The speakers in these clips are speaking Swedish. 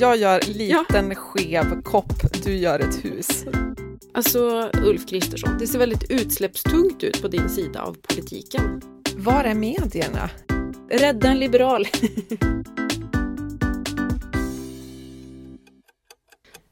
Jag gör liten ja. skev kopp, du gör ett hus. Alltså Ulf Kristersson, det ser väldigt utsläppstungt ut på din sida av politiken. Var är medierna? Rädda en liberal.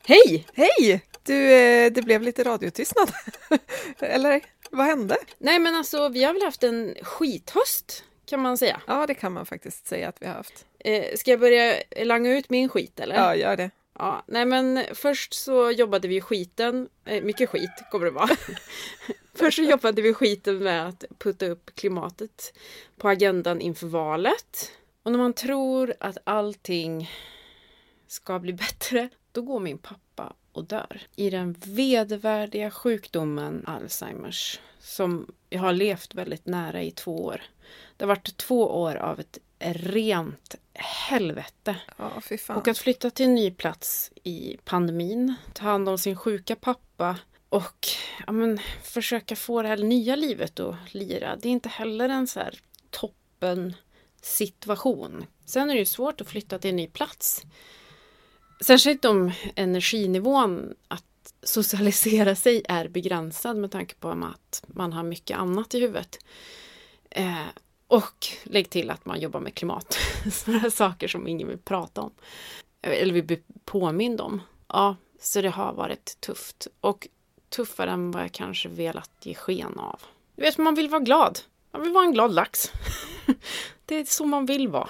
Hej! Hej! Du, eh, det blev lite radiotystnad. Eller vad hände? Nej men alltså vi har väl haft en skithöst kan man säga. Ja det kan man faktiskt säga att vi har haft. Eh, ska jag börja langa ut min skit eller? Ja, gör det. Ja, nej men först så jobbade vi skiten, eh, mycket skit kommer det vara. först så jobbade vi skiten med att putta upp klimatet på agendan inför valet. Och när man tror att allting ska bli bättre, då går min pappa och dör i den vedervärdiga sjukdomen Alzheimers som jag har levt väldigt nära i två år. Det har varit två år av ett rent helvete. Ja, och att flytta till en ny plats i pandemin, ta hand om sin sjuka pappa och ja, men, försöka få det här nya livet att lira. Det är inte heller en så här toppen situation. Sen är det ju svårt att flytta till en ny plats. Särskilt om energinivån att socialisera sig är begränsad med tanke på att man har mycket annat i huvudet. Eh, och lägg till att man jobbar med klimat. Sådana saker som ingen vill prata om. Eller vill bli påmind om. Ja, så det har varit tufft. Och tuffare än vad jag kanske velat ge sken av. Du vet, man vill vara glad. Man vill vara en glad lax. det är så man vill vara.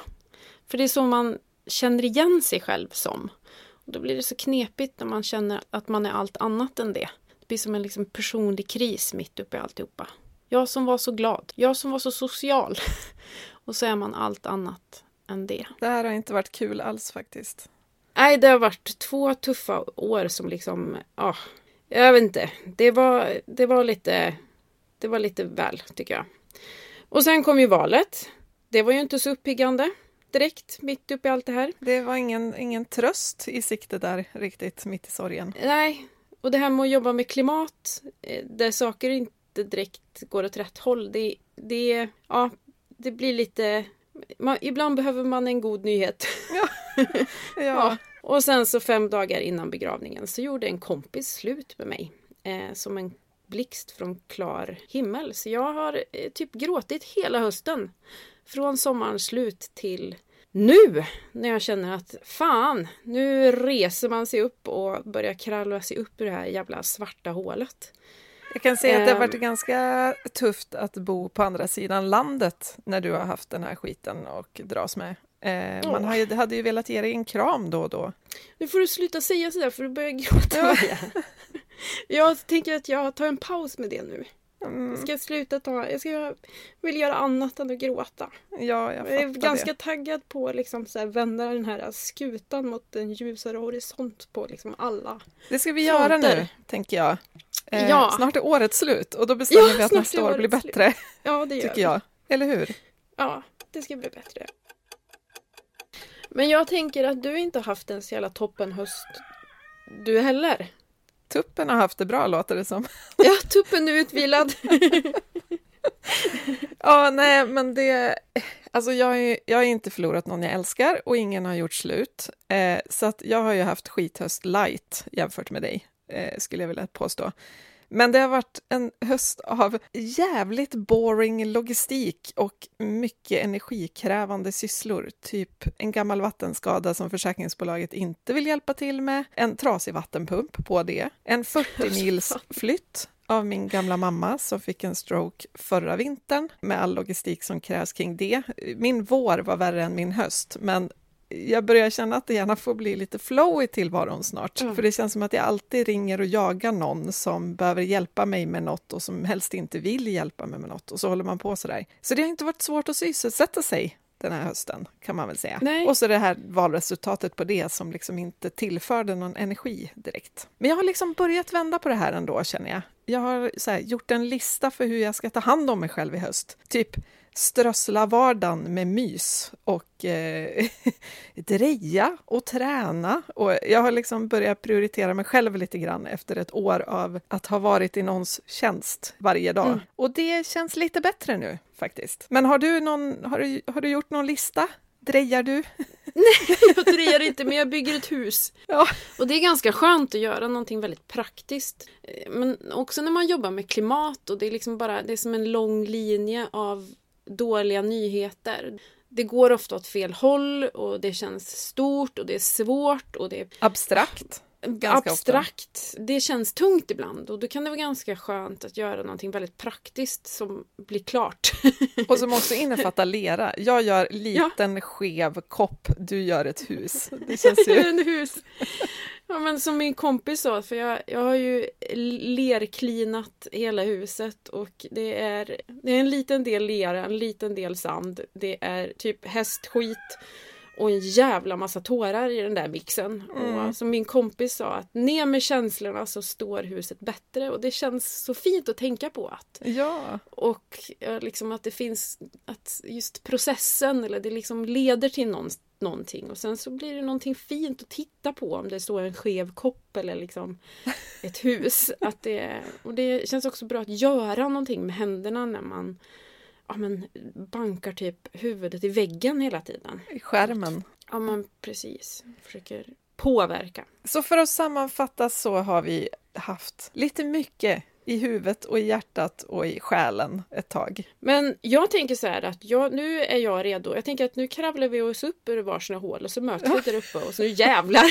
För det är så man känner igen sig själv som. Och då blir det så knepigt när man känner att man är allt annat än det. Det blir som en liksom personlig kris mitt uppe i alltihopa. Jag som var så glad, jag som var så social. Och så är man allt annat än det. Det här har inte varit kul alls faktiskt. Nej, det har varit två tuffa år som liksom, ja, jag vet inte. Det var, det var lite, det var lite väl tycker jag. Och sen kom ju valet. Det var ju inte så uppiggande direkt mitt uppe i allt det här. Det var ingen, ingen tröst i sikte där riktigt mitt i sorgen. Nej, och det här med att jobba med klimat eh, där saker inte direkt går åt rätt håll. Det, det, ja, det blir lite... Man, ibland behöver man en god nyhet. Ja. ja. ja. Och sen så fem dagar innan begravningen så gjorde en kompis slut med mig. Eh, som en blixt från klar himmel. Så jag har eh, typ gråtit hela hösten. Från sommarens slut till nu när jag känner att fan, nu reser man sig upp och börjar kravla sig upp ur det här jävla svarta hålet. Jag kan säga att det har varit ehm. ganska tufft att bo på andra sidan landet när du har haft den här skiten och dras med. Eh, man ju, hade ju velat ge dig en kram då och då. Nu får du sluta säga sådär för du börjar gråta. Ja. jag tänker att jag tar en paus med det nu. Mm. Jag ska sluta ta, jag ska vill göra annat än att gråta. Ja, jag, jag är ganska det. taggad på att liksom så här vända den här skutan mot en ljusare horisont på liksom alla Det ska vi fronter. göra nu, tänker jag. Eh, ja. Snart är året slut och då bestämmer ja, vi att nästa år blir bättre. Ja, det gör tycker jag. Eller hur? Ja, det ska bli bättre. Men jag tänker att du inte haft en så jävla toppen höst du heller. Tuppen har haft det bra låter det som. Ja, tuppen är utvilad. ja, nej, men det... Alltså jag, är, jag har inte förlorat någon jag älskar och ingen har gjort slut. Eh, så att jag har ju haft skithöst light jämfört med dig, eh, skulle jag vilja påstå. Men det har varit en höst av jävligt boring logistik och mycket energikrävande sysslor. Typ en gammal vattenskada som försäkringsbolaget inte vill hjälpa till med, en trasig vattenpump på det, en 40 mils flytt av min gamla mamma som fick en stroke förra vintern med all logistik som krävs kring det. Min vår var värre än min höst, men jag börjar känna att det gärna får bli lite flow i tillvaron snart. Mm. För det känns som att jag alltid ringer och jagar någon som behöver hjälpa mig med något och som helst inte vill hjälpa mig med något. Och så håller man på sådär. Så det har inte varit svårt att sysselsätta sig den här hösten, kan man väl säga. Nej. Och så det här valresultatet på det som liksom inte tillförde någon energi direkt. Men jag har liksom börjat vända på det här ändå, känner jag. Jag har här, gjort en lista för hur jag ska ta hand om mig själv i höst. Typ, strössla vardagen med mys och eh, dreja och träna. Och jag har liksom börjat prioritera mig själv lite grann efter ett år av att ha varit i någons tjänst varje dag. Mm. Och det känns lite bättre nu faktiskt. Men har du, någon, har du, har du gjort någon lista? Drejar du? Nej, jag drejar inte, men jag bygger ett hus. Ja. Och det är ganska skönt att göra någonting väldigt praktiskt. Eh, Men också när man jobbar med klimat och det är liksom bara, det är som en lång linje av dåliga nyheter. Det går ofta åt fel håll och det känns stort och det är svårt och det är Abstrakt. Ganska abstrakt. Det känns tungt ibland och då kan det vara ganska skönt att göra någonting väldigt praktiskt som blir klart. Och som också innefattar lera. Jag gör liten skev kopp, du gör ett hus. Det känns ju... en hus. Ja, men som min kompis sa, för jag, jag har ju lerklinat hela huset och det är, det är en liten del lera, en liten del sand. Det är typ hästskit och en jävla massa tårar i den där mixen. Mm. Och som min kompis sa, att ner med känslorna så står huset bättre och det känns så fint att tänka på att Ja, och liksom att det finns att just processen eller det liksom leder till någon, någonting och sen så blir det någonting fint att titta på om det står en skev kopp eller liksom ett hus. Att det, och det känns också bra att göra någonting med händerna när man ja, men, bankar typ huvudet i väggen hela tiden. i skärmen. Ja men precis, försöker påverka. Så för att sammanfatta så har vi haft lite mycket i huvudet och i hjärtat och i själen ett tag. Men jag tänker så här att jag, nu är jag redo. Jag tänker att nu kravlar vi oss upp ur varsina hål och så möts vi där uppe och så nu jävlar.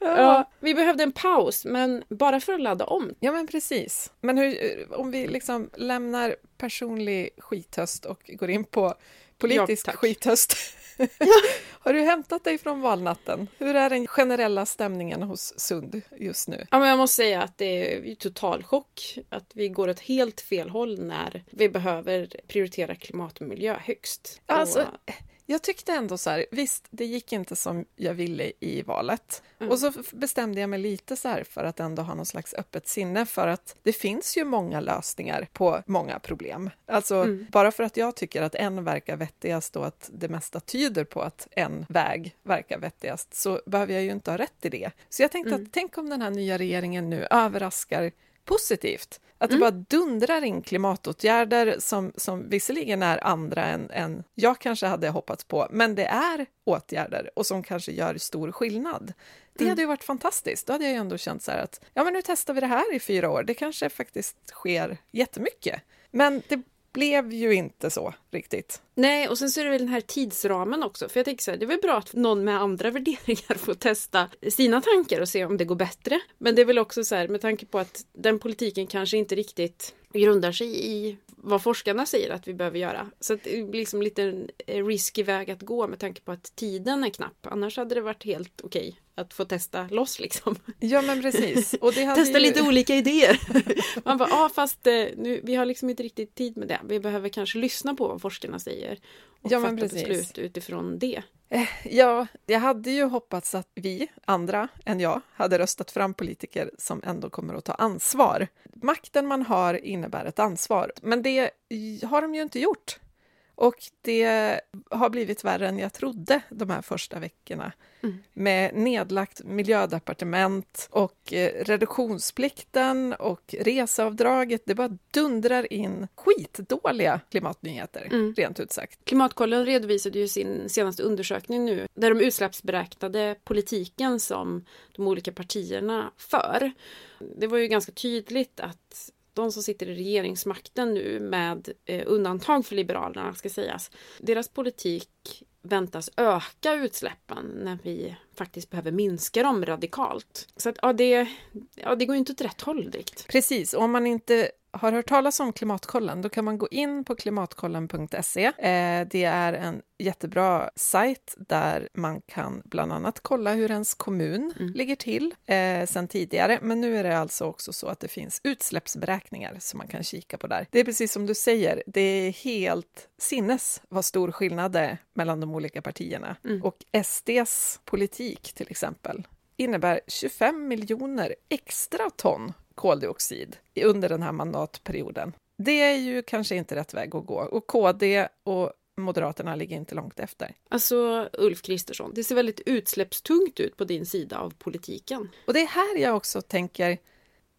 ja, vi behövde en paus men bara för att ladda om. Ja, men precis. Men hur, om vi liksom lämnar personlig skithöst och går in på politisk Ja, skithöst. Har du hämtat dig från valnatten? Hur är den generella stämningen hos Sund just nu? Ja, men jag måste säga att det är total chock att vi går åt helt fel håll när vi behöver prioritera klimat och miljö högst. Alltså, Och, Jag tyckte ändå så här, visst, det gick inte som jag ville i valet. Mm. Och så bestämde jag mig lite så här för att ändå ha någon slags öppet sinne för att det finns ju många lösningar på många problem. Alltså, Mm. bara för att jag tycker att en verkar vettigast och att det mesta tyder på att en väg verkar vettigast så behöver jag ju inte ha rätt i det. Så jag tänkte Mm. att tänk om den här nya regeringen nu överraskar positivt. Att det Mm. bara dundrar in klimatåtgärder som, som visserligen är andra än, än jag kanske hade hoppats på, men det är åtgärder och som kanske gör stor skillnad. Det Mm. hade ju varit fantastiskt. Då hade jag ju ändå känt så här att ja, men nu testar vi det här i fyra år. Det kanske faktiskt sker jättemycket. Men det blev ju inte så riktigt. Nej, och sen så är det väl den här tidsramen också. För jag tänker så här, det är väl bra att någon med andra värderingar får testa sina tankar och se om det går bättre. Men det är väl också så här, med tanke på att den politiken kanske inte riktigt grundar sig i vad forskarna säger att vi behöver göra. Så det är liksom lite en risky väg att gå med tanke på att tiden är knapp. Annars hade det varit helt okej att få testa loss liksom. Ja, men precis. Testa ju... lite olika idéer. Man bara, ja fast eh, nu, vi har liksom inte riktigt tid med det. Vi behöver kanske lyssna på vad forskarna säger. Och Ja, fatta beslut utifrån det. Eh, ja, jag hade ju hoppats att vi, andra än jag, hade röstat fram politiker som ändå kommer att ta ansvar. Makten man har innebär ett ansvar, men det har de ju inte gjort. Och det har blivit värre än jag trodde de här första veckorna. Mm. Med nedlagt miljödepartement och eh, reduktionsplikten och reseavdraget. Det bara dundrar in skitdåliga klimatnyheter, Mm. rent ut sagt. Klimatkollen redovisade ju sin senaste undersökning nu där de utsläppsberäknade politiken som de olika partierna för. Det var ju ganska tydligt att de som sitter i regeringsmakten nu med eh, undantag för Liberalerna ska sägas. Deras politik väntas öka utsläppen när vi faktiskt behöver minska dem radikalt. Så att, ja, det, ja, det går ju inte åt rätt håll direkt. Precis, och om man inte har hört talas om Klimatkollen, då kan man gå in på klimatkollen.se. Eh, det är en jättebra sajt där man kan bland annat kolla hur ens kommun Mm. ligger till eh, sen tidigare. Men nu är det alltså också så att det finns utsläppsberäkningar som man kan kika på där. Det är precis som du säger, det är helt sinnes vad stor skillnad det är mellan de olika partierna. Mm. Och SDs politik till exempel innebär 25 miljoner extra ton koldioxid under den här mandatperioden. Det är ju kanske inte rätt väg att gå och KD och Moderaterna ligger inte långt efter. Alltså Ulf Kristersson, det ser väldigt utsläppstungt ut på din sida av politiken. Och det är här jag också tänker,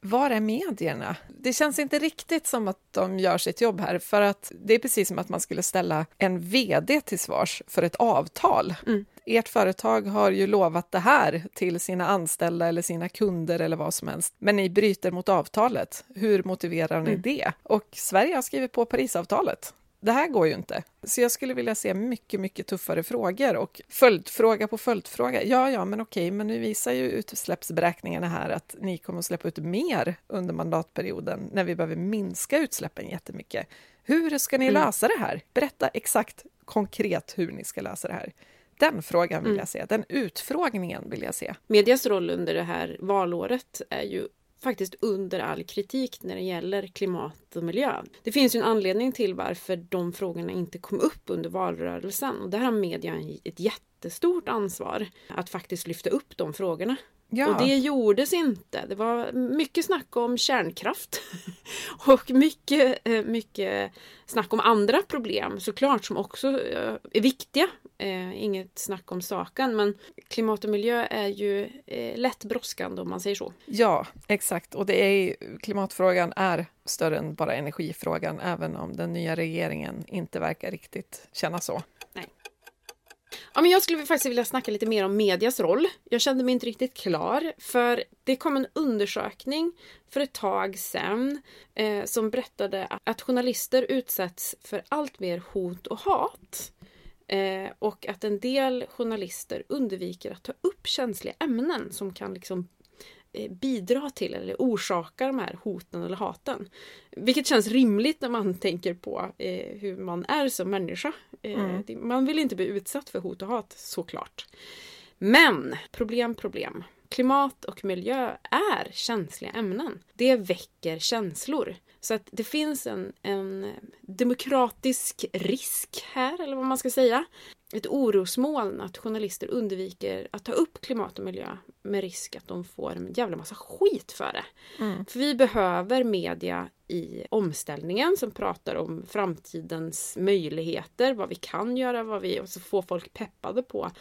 var är medierna? Det känns inte riktigt som att de gör sitt jobb här, för att det är precis som att man skulle ställa en VD till svars för ett avtal. Mm. Ert företag har ju lovat det här till sina anställda eller sina kunder eller vad som helst, men ni bryter mot avtalet. Hur motiverar ni mm. det? Och Sverige har skrivit på Parisavtalet. Det här går ju inte. Så jag skulle vilja se mycket, mycket tuffare frågor och följdfråga på följdfråga. Ja, ja, men okej, men nu visar ju utsläppsberäkningarna här att ni kommer att släppa ut mer under mandatperioden när vi behöver minska utsläppen jättemycket. Hur ska ni mm. lösa det här? Berätta exakt konkret hur ni ska lösa det här. Den frågan vill mm. jag se, den utfrågningen vill jag se. Medias roll under det här valåret är ju faktiskt under all kritik när det gäller klimat och miljö. Det finns ju en anledning till varför de frågorna inte kom upp under valrörelsen och där har media ett jättestort ansvar att faktiskt lyfta upp de frågorna. Ja. Och det gjordes inte. Det var mycket snack om kärnkraft och mycket, eh, mycket snack om andra problem såklart som också eh, är viktiga. Eh, inget snack om saken men klimat och miljö är ju lätt brådskande om man säger så. Ja, exakt. Och det är, klimatfrågan är större än bara energifrågan även om den nya regeringen inte verkar riktigt känna så. Ja, men jag skulle faktiskt vilja snacka lite mer om medias roll. Jag kände mig inte riktigt klar för det kom en undersökning för ett tag sedan eh, som berättade att, att journalister utsätts för allt mer hot och hat. Eh, och att en del journalister undviker att ta upp känsliga ämnen som kan liksom bidra till eller orsaka de här hoten eller haten. Vilket känns rimligt när man tänker på eh, hur man är som människa. Eh, mm. Man vill inte bli utsatt för hot och hat såklart. Men problem, problem. Klimat och miljö är känsliga ämnen. Det väcker känslor. Så att det finns en, en demokratisk risk här, eller vad man ska säga. Ett orosmoln att journalister undviker att ta upp klimat och miljö med risk att de får en jävla massa skit för det. Mm. För vi behöver media i omställningen som pratar om framtidens möjligheter, vad vi kan göra, vad vi, och så får folk peppade på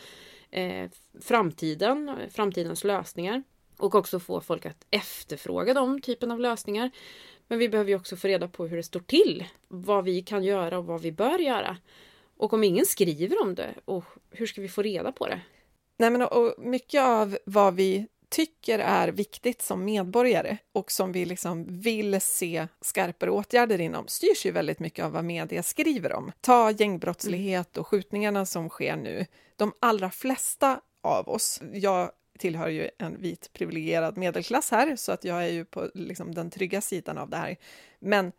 eh, framtiden, framtidens lösningar. Och också få folk att efterfråga de typen av lösningar. Men vi behöver ju också få reda på hur det står till. Vad vi kan göra och vad vi bör göra. Och om ingen skriver om det, och hur ska vi få reda på det? Nej, men och mycket av vad vi tycker är viktigt som medborgare och som vi liksom vill se skarpare åtgärder inom styrs ju väldigt mycket av vad media skriver om. Ta gängbrottslighet och skjutningarna som sker nu. De allra flesta av oss, jag tillhör ju en vit privilegierad medelklass här, så att jag är ju på liksom den trygga sidan av det här. Men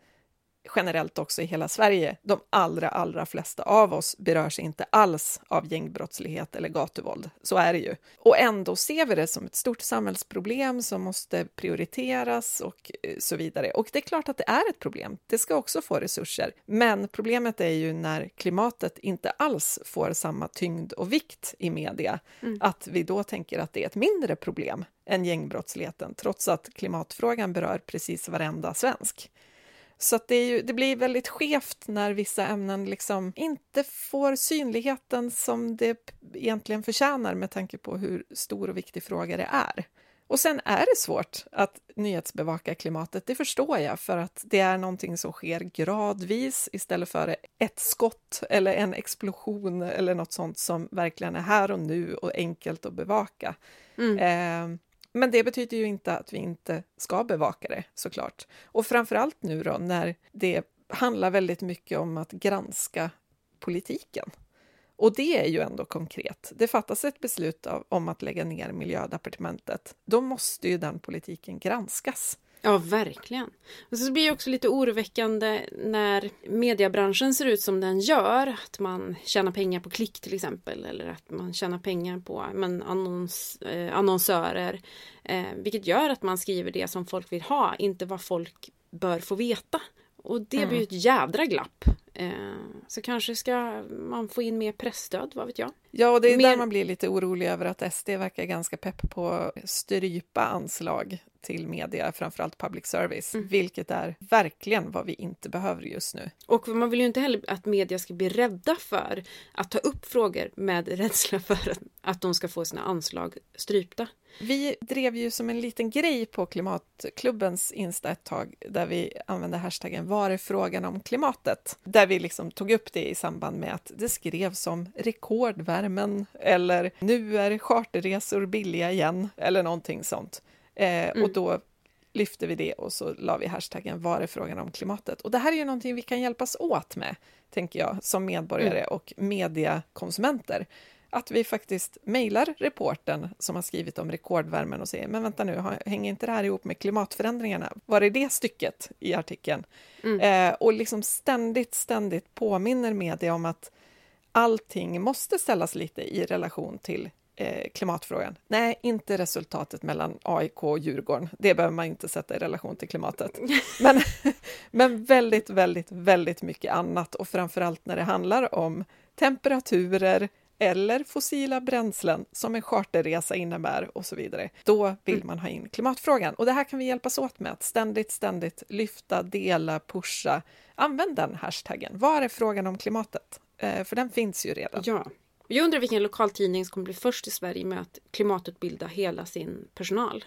generellt också i hela Sverige, de allra, allra flesta av oss berörs inte alls av gängbrottslighet eller gatuvåld. Så är det ju. Och ändå ser vi det som ett stort samhällsproblem som måste prioriteras och eh, så vidare. Och det är klart att det är ett problem. Det ska också få resurser. Men problemet är ju när klimatet inte alls får samma tyngd och vikt i media, mm. att vi då tänker att det är ett mindre problem än gängbrottsligheten, trots att klimatfrågan berör precis varenda svensk. Så det, ju, det, blir väldigt skevt när vissa ämnen liksom inte får synligheten som det egentligen förtjänar med tanke på hur stor och viktig fråga det är. Och sen är det svårt att nyhetsbevaka klimatet, det förstår jag, för att det är någonting som sker gradvis istället för ett skott eller en explosion eller något sånt som verkligen är här och nu och enkelt att bevaka. Mm. Eh, men det betyder ju inte att vi inte ska bevaka det såklart. Och framförallt nu då när det handlar väldigt mycket om att granska politiken. Och det är ju ändå konkret. Det fattas ett beslut av, om att lägga ner miljödepartementet. Då måste ju den politiken granskas. Ja, verkligen. Och så blir det också lite oroväckande när mediebranschen ser ut som den gör. Att man tjänar pengar på klick till exempel. Eller att man tjänar pengar på men, annons, eh, annonsörer. Eh, vilket gör att man skriver det som folk vill ha, inte vad folk bör få veta. Och det mm. blir ju ett jädra glapp. Eh, så kanske ska man få in mer pressstöd, vad vet jag? Ja, och det är mer... där man blir lite orolig över att SD verkar ganska pepp på att strypa anslag till media, framförallt public service, mm. vilket är verkligen vad vi inte behöver just nu. Och man vill ju inte heller att media ska bli rädda för att ta upp frågor med rädsla för att, att de ska få sina anslag strypta. Vi drev ju som en liten grej på Klimatklubbens Insta ett tag där vi använde hashtaggen Var är frågan om klimatet? Där vi liksom tog upp det i samband med att det skrevs om rekordvärmen eller nu är charterresor billiga igen eller någonting sånt. Eh, mm. Och då lyfte vi det och så la vi hashtaggen Var är frågan om klimatet? Och det här är ju någonting vi kan hjälpas åt med, tänker jag, som medborgare mm. och mediekonsumenter att vi faktiskt mejlar reporten som har skrivit om rekordvärmen och säger men vänta nu, hänger inte det här ihop med klimatförändringarna? Var är det stycket i artikeln? Mm. Eh, och liksom ständigt, ständigt påminner media om att allting måste ställas lite i relation till eh, klimatfrågan. Nej, inte resultatet mellan AIK och Djurgården. Det behöver man inte sätta i relation till klimatet. Men, men väldigt, väldigt, väldigt mycket annat och framför allt när det handlar om temperaturer, eller fossila bränslen som en charterresa innebär och så vidare. Då vill mm. man ha in klimatfrågan och det här kan vi hjälpas åt med att ständigt, ständigt lyfta, dela, pusha. Använd den hashtaggen. Var är frågan om klimatet? Eh, för den finns ju redan. Ja. Jag undrar vilken lokaltidning som kommer bli först i Sverige med att klimatutbilda hela sin personal.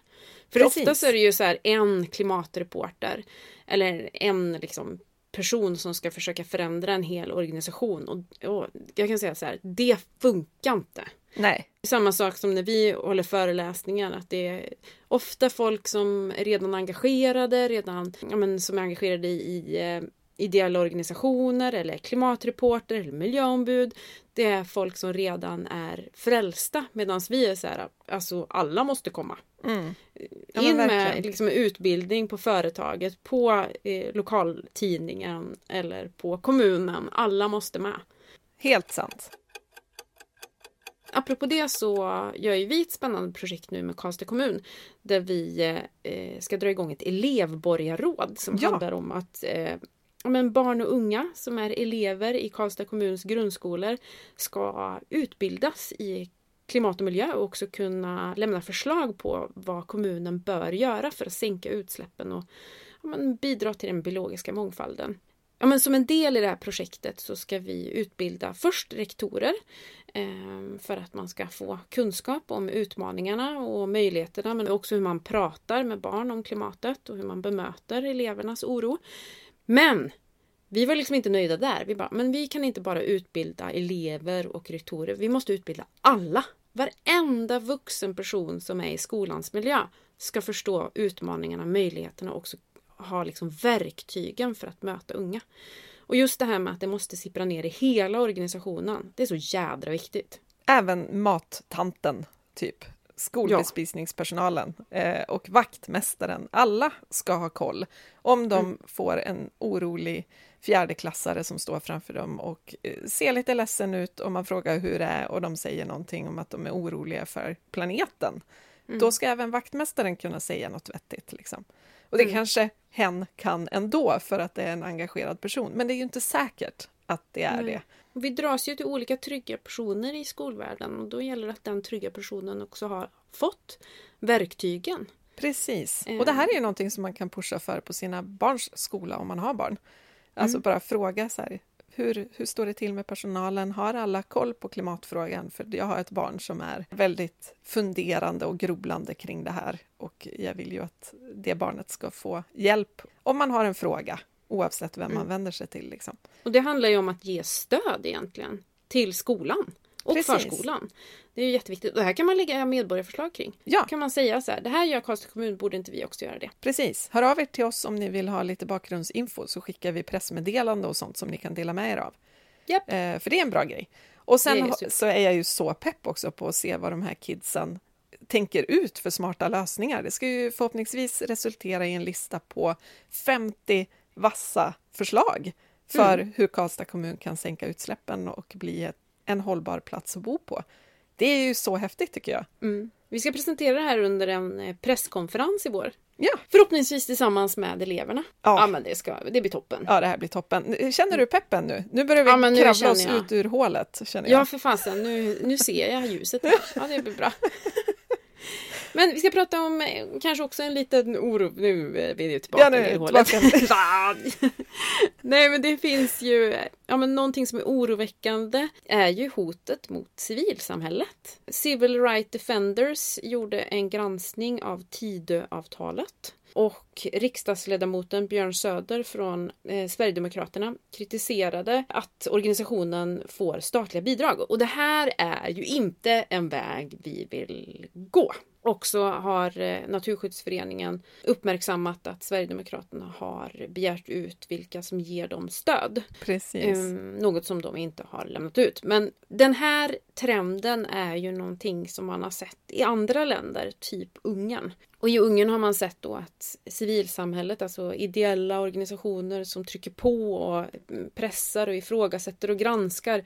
För Precis. ofta så är det ju så här en klimatreporter eller en liksom person som ska försöka förändra en hel organisation. Och, och jag kan säga så här, det funkar inte. Nej. Samma sak som när vi håller föreläsningar, att det är ofta folk som är redan engagerade, redan, ja, men, som är engagerade i eh, ideella organisationer eller klimatreporter eller miljöombud. Det är folk som redan är frälsta medan vi är så här, alltså alla måste komma. Mm. Ja, In med liksom, utbildning på företaget, på eh, lokaltidningen eller på kommunen. Alla måste med. Helt sant. Apropå det så gör ju vi ett spännande projekt nu med Karlstad kommun där vi eh, ska dra igång ett elevborgarråd som ja. handlar om att eh, men barn och unga som är elever i Karlstad kommuns grundskolor ska utbildas i klimat och miljö och också kunna lämna förslag på vad kommunen bör göra för att sänka utsläppen och ja, men, bidra till den biologiska mångfalden. Ja, men som en del i det här projektet så ska vi utbilda först rektorer eh, för att man ska få kunskap om utmaningarna och möjligheterna men också hur man pratar med barn om klimatet och hur man bemöter elevernas oro. Men vi var liksom inte nöjda där. Vi bara, men vi kan inte bara utbilda elever och rektorer. Vi måste utbilda alla. Varenda vuxen person som är i skolans miljö ska förstå utmaningarna, möjligheterna och också ha liksom verktygen för att möta unga. Och just det här med att det måste sippra ner i hela organisationen. Det är så jädra viktigt. Även mattanten, typ skolbespisningspersonalen eh, och vaktmästaren, alla ska ha koll om de mm. får en orolig fjärdeklassare som står framför dem och eh, ser lite ledsen ut och man frågar hur det är och de säger någonting om att de är oroliga för planeten. Mm. Då ska även vaktmästaren kunna säga något vettigt. Liksom. Och det mm. kanske hen kan ändå för att det är en engagerad person, men det är ju inte säkert att det är det. Vi dras ju till olika trygga personer i skolvärlden och då gäller det att den trygga personen också har fått verktygen. Precis, och det här är ju någonting som man kan pusha för på sina barns skola om man har barn. Alltså mm. bara fråga så här, hur, hur står det till med personalen? Har alla koll på klimatfrågan? För jag har ett barn som är väldigt funderande och grubblande kring det här och jag vill ju att det barnet ska få hjälp om man har en fråga oavsett vem mm. man vänder sig till. Liksom. Och det handlar ju om att ge stöd egentligen till skolan och Precis. förskolan. Det är jätteviktigt. Och det här kan man lägga medborgarförslag kring. Ja. kan man säga så här, det här gör Karlstad kommun, borde inte vi också göra det? Precis. Hör av er till oss om ni vill ha lite bakgrundsinfo så skickar vi pressmeddelande och sånt som ni kan dela med er av. Yep. Eh, för det är en bra grej. Och sen är så är jag ju så pepp också på att se vad de här kidsen tänker ut för smarta lösningar. Det ska ju förhoppningsvis resultera i en lista på 50 vassa förslag för mm. hur Karlstad kommun kan sänka utsläppen och bli ett, en hållbar plats att bo på. Det är ju så häftigt tycker jag. Mm. Vi ska presentera det här under en eh, presskonferens i vår. Ja. Förhoppningsvis tillsammans med eleverna. Ja, ja men det, ska, det blir toppen. Ja, det här blir toppen. Känner du peppen nu? Nu börjar vi ja, nu kravla oss jag. ut ur hålet. Känner jag. Ja, för fasen. Nu, nu ser jag ljuset. Ja, det blir bra. Men vi ska prata om eh, kanske också en liten oro. Nu är vi tillbaka Ja, är i hålet. Nej men det finns ju, ja men någonting som är oroväckande är ju hotet mot civilsamhället. Civil Right Defenders gjorde en granskning av Tidöavtalet. Och riksdagsledamoten Björn Söder från eh, Sverigedemokraterna kritiserade att organisationen får statliga bidrag. Och det här är ju inte en väg vi vill gå. Också har eh, Naturskyddsföreningen uppmärksammat att Sverigedemokraterna har begärt ut vilka som ger dem stöd. Precis. Um, något som de inte har lämnat ut. Men den här trenden är ju någonting som man har sett i andra länder, typ Ungern. Och i Ungern har man sett då att civilsamhället, alltså ideella organisationer som trycker på och mm, pressar och ifrågasätter och granskar,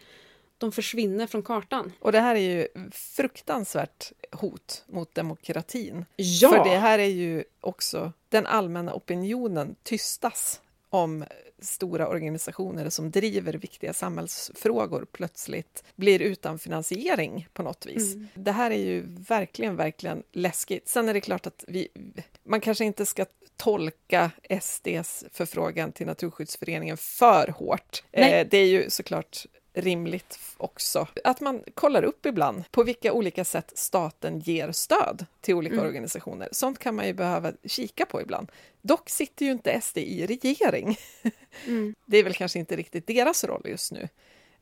de försvinner från kartan. Och det här är ju fruktansvärt hot mot demokratin. Ja! För det här är ju också den allmänna opinionen tystas om stora organisationer som driver viktiga samhällsfrågor plötsligt blir utan finansiering på något vis. Mm. Det här är ju verkligen, verkligen läskigt. Sen är det klart att vi, man kanske inte ska tolka SDs förfrågan till Naturskyddsföreningen för hårt. Eh, det är ju såklart rimligt också att man kollar upp ibland på vilka olika sätt staten ger stöd till olika Mm. organisationer. Sånt kan man ju behöva kika på ibland. Dock sitter ju inte SD i regering. Mm. Det är väl kanske inte riktigt deras roll just nu,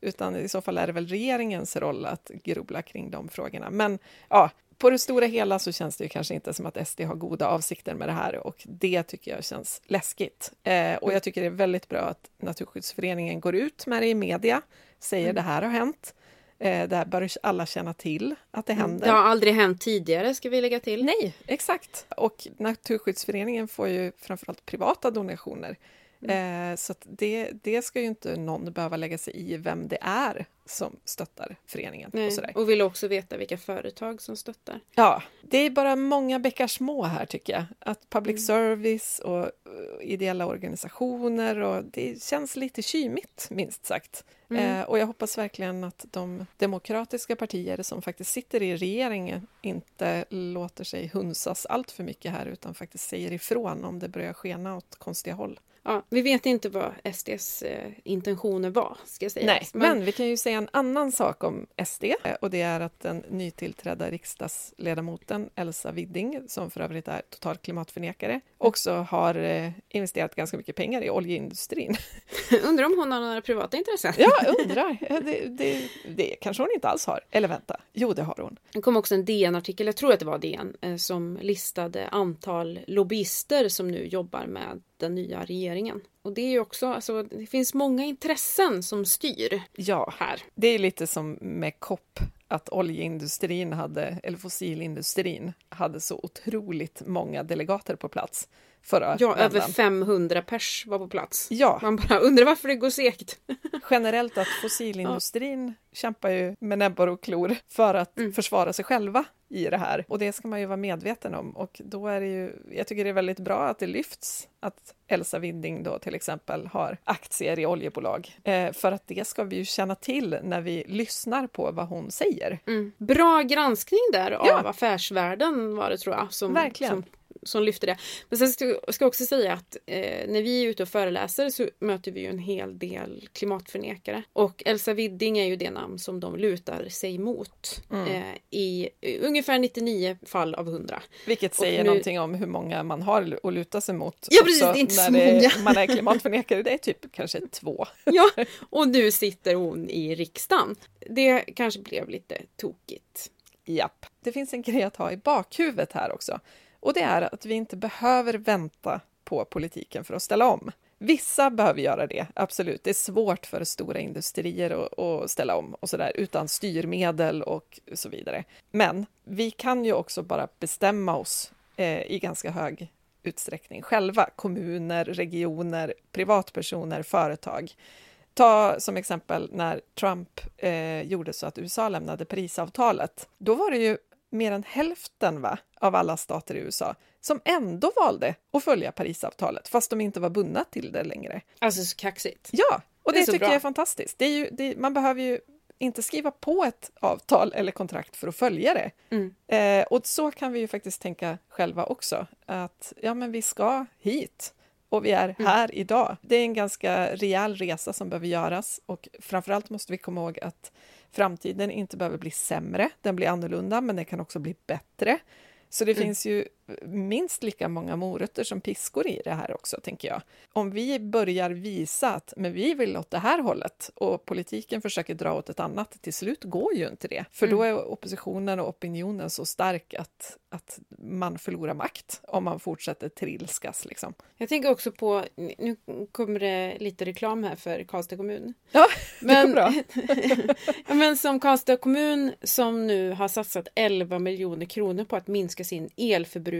utan i så fall är det väl regeringens roll att grubbla kring de frågorna. Men ja, på det stora hela så känns det ju kanske inte som att SD har goda avsikter med det här och det tycker jag känns läskigt. Eh, och jag tycker det är väldigt bra att Naturskyddsföreningen går ut med det i media, säger Mm. det här har hänt. Eh, det här bör alla känna till att det händer. Det har aldrig hänt tidigare ska vi lägga till. Nej, exakt. Och Naturskyddsföreningen får ju framförallt privata donationer. Mm. Eh, så det, det ska ju inte någon behöva lägga sig i vem det är som stöttar föreningen. Och Nej. sådär. Och vill också veta vilka företag som stöttar. Ja, det är bara många bäckar små här tycker jag. Att public Mm. service och eh, ideella organisationer och det känns lite kymigt minst sagt. Mm. Eh, och jag hoppas verkligen att de demokratiska partier som faktiskt sitter i regeringen inte låter sig hunsas allt för mycket här utan faktiskt säger ifrån om det börjar skena åt konstiga håll. Ja, vi vet inte vad SDs eh, intentioner var, ska sägas. Nej, men vi kan ju säga en annan sak om SD och det är att den nytillträdda riksdagsledamoten Elsa Widding, som för övrigt är total klimatförnekare, också har eh, investerat ganska mycket pengar i oljeindustrin. undrar om hon har några privata intressen? Ja, jag undrar. Det, det, det kanske hon inte alls har. Eller vänta, jo det har hon. Det kom också en DN-artikel, jag tror att det var DN, eh, som listade antal lobbyister som nu jobbar med den nya regeringen. Och det är ju också, alltså det finns många intressen som styr Ja, här. det är lite som med COP, att oljeindustrin hade, eller fossilindustrin hade så otroligt många delegater på plats förra Ja, över vändan. 500 pers var på plats. Ja, Man bara undrar varför det går segt. generellt att fossilindustrin kämpar ju med näbbar och klor för att Mm. försvara sig själva i det här. Och det ska man ju vara medveten om. Och då är det ju, jag tycker det är väldigt bra att det lyfts att Elsa Winding då till exempel har aktier i oljebolag. Eh, för att det ska vi ju känna till när vi lyssnar på vad hon säger. Mm. Bra granskning där Ja. av affärsvärlden var det tror jag. Som, Verkligen. Som, som lyfte det. Men sen ska jag också säga att eh, när vi är ute och föreläser så möter vi ju en hel del klimatförnekare. Och Elsa Widding är ju det namn som de lutar sig mot Mm. eh, i ungefär 99 fall av 100. Vilket Och säger nu- någonting om hur många man har att luta sig mot. Ja, precis, det är inte när så många. man är klimatförnekare. Det är typ kanske två. Ja, och nu sitter hon i riksdagen. Det kanske blev lite tokigt. Japp. Det finns en grej att ha i bakhuvudet här också. Och det är att vi inte behöver vänta på politiken för att ställa om. Vissa behöver göra det, absolut. Det är svårt för stora industrier att, ställa om och så där, utan styrmedel och så vidare. Men vi kan ju också bara bestämma oss eh, i ganska hög utsträckning själva. Kommuner, regioner, privatpersoner, företag. Ta som exempel när Trump eh, gjorde så att USA lämnade Parisavtalet. Då var det ju mer än hälften va, av alla stater i USA som ändå valde att följa Parisavtalet, fast de inte var bundna till det längre. Alltså så kaxigt. Ja, och Det det, tycker bra. jag är fantastiskt. Det är ju, det, man behöver ju inte skriva på ett avtal eller kontrakt för att följa det. Mm. Eh, och så kan vi ju faktiskt tänka själva också, att ja, men vi ska hit och vi är Mm. här idag. Det är en ganska rejäl resa som behöver göras och framförallt måste vi komma ihåg att framtiden inte behöver bli sämre. Den blir annorlunda, men den kan också bli bättre. Så det Mm. finns ju minst lika många morötter som piskor i det här också, tänker jag. Om vi börjar visa att men vi vill åt det här hållet och politiken försöker dra åt ett annat, till slut går ju inte det. För då är oppositionen och opinionen så stark att, att man förlorar makt om man fortsätter trilskas. Liksom. Jag tänker också på, nu kommer det lite reklam här för Karlstad kommun. Ja, Men- bra. Ja, men som Karlstad kommun som nu har satsat 11 miljoner kronor på att minska sin elförbrukning.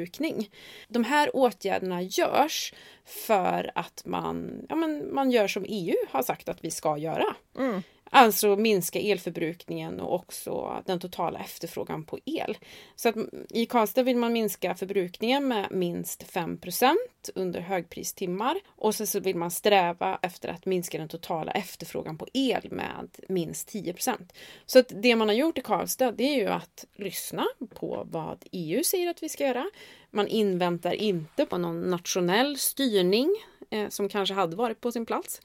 De här åtgärderna görs för att man, ja, men man gör som EU har sagt att vi ska göra. Mm. Alltså minska elförbrukningen och också den totala efterfrågan på el. Så att i Karlstad vill man minska förbrukningen med minst 5% under högpristimmar och sen så vill man sträva efter att minska den totala efterfrågan på el med minst 10% Så att det man har gjort i Karlstad det är ju att lyssna på vad EU säger att vi ska göra. Man inväntar inte på någon nationell styrning eh, som kanske hade varit på sin plats.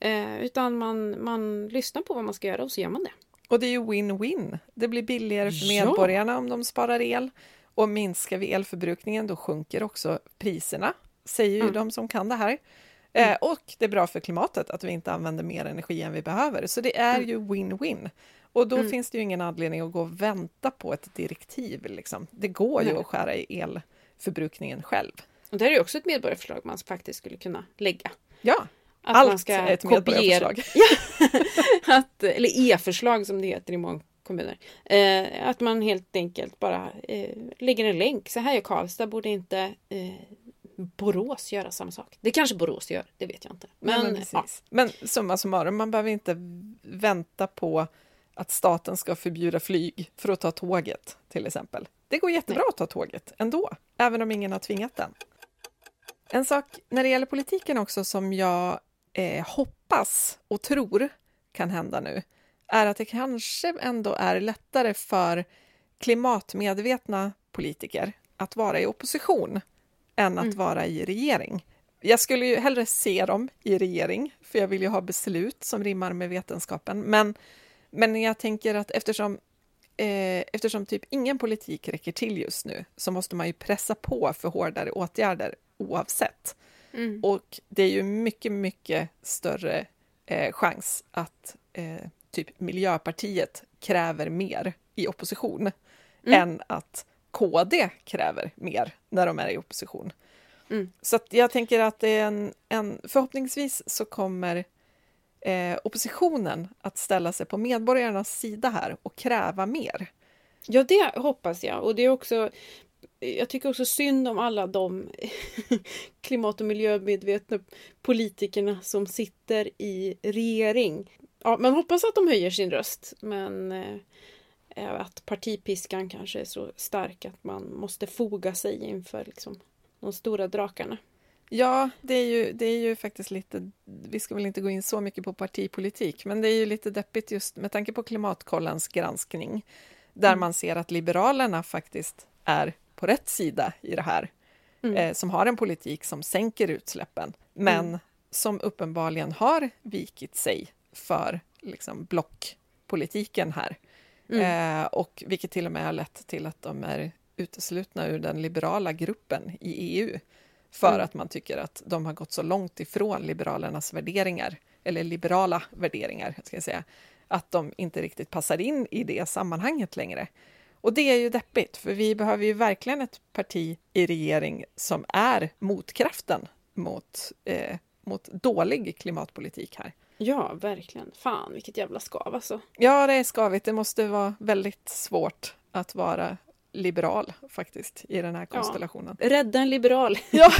Eh, utan man, man lyssnar på vad man ska göra och så gör man det. Och det är ju win-win. Det blir billigare för Ja. medborgarna om de sparar el. Och minskar vi elförbrukningen, då sjunker också priserna, säger ju Mm. de som kan det här. Eh, och det är bra för klimatet att vi inte använder mer energi än vi behöver. Så det är Mm. ju win-win. Och då Mm. finns det ju ingen anledning att gå och vänta på ett direktiv. Liksom. Det går ju Nej. att skära i elförbrukningen själv. Och det här är ju också ett medborgarförslag man faktiskt skulle kunna lägga. Ja, Att allt man ska är ett medborgarförslag. att, eller e-förslag som det heter i många kommuner. Eh, att man helt enkelt bara eh, lägger en länk. Så här gör Karlstad, borde inte eh, Borås göra samma sak? Det kanske Borås gör, det vet jag inte. Men, Men, men, ja, men summa summarum, man behöver inte vänta på att staten ska förbjuda flyg för att ta tåget, till exempel. Det går jättebra att ta tåget ändå, även om ingen har tvingat den. En sak när det gäller politiken också som jag eh, hoppas och tror kan hända nu är att det kanske ändå är lättare för klimatmedvetna politiker att vara i opposition än att Mm. vara i regering. Jag skulle ju hellre se dem i regering, för jag vill ju ha beslut som rimmar med vetenskapen. Men, men jag tänker att eftersom, eh, eftersom typ ingen politik räcker till just nu så måste man ju pressa på för hårdare åtgärder oavsett. Mm, Och det är ju mycket, mycket större eh, chans att eh, typ Miljöpartiet kräver mer i opposition Mm. än att KD kräver mer när de är i opposition. Mm. Så jag tänker att det är en, en förhoppningsvis så kommer eh, oppositionen att ställa sig på medborgarnas sida här och kräva mer. ja, det hoppas jag. Och det är också jag tycker också synd om alla de klimat och miljömedvetna politikerna som sitter i regering. Ja, man hoppas att de höjer sin röst, men eh, att partipiskan kanske är så stark att man måste foga sig inför liksom, de stora drakarna. Ja, det är, ju, det är ju faktiskt lite, vi ska väl inte gå in så mycket på partipolitik, men det är ju lite deppigt just med tanke på Klimatkollens granskning, där Mm. man ser att Liberalerna faktiskt är på rätt sida i det här, Mm. eh, som har en politik som sänker utsläppen, men Mm. som uppenbarligen har vikit sig för liksom, blockpolitiken här. Mm. Eh, och vilket till och med har lett till att de är uteslutna ur den liberala gruppen i EU för Mm. att man tycker att de har gått så långt ifrån liberalernas värderingar, eller liberala värderingar, ska jag säga, att de inte riktigt passar in i det sammanhanget längre. Och det är ju deppigt, för vi behöver ju verkligen ett parti i regering som är motkraften mot, eh, mot dålig klimatpolitik här. Ja, verkligen. Fan, vilket jävla skav alltså. Ja, det är skavigt. Det måste vara väldigt svårt att vara liberal faktiskt i den här konstellationen. Rädda en liberal. Ja,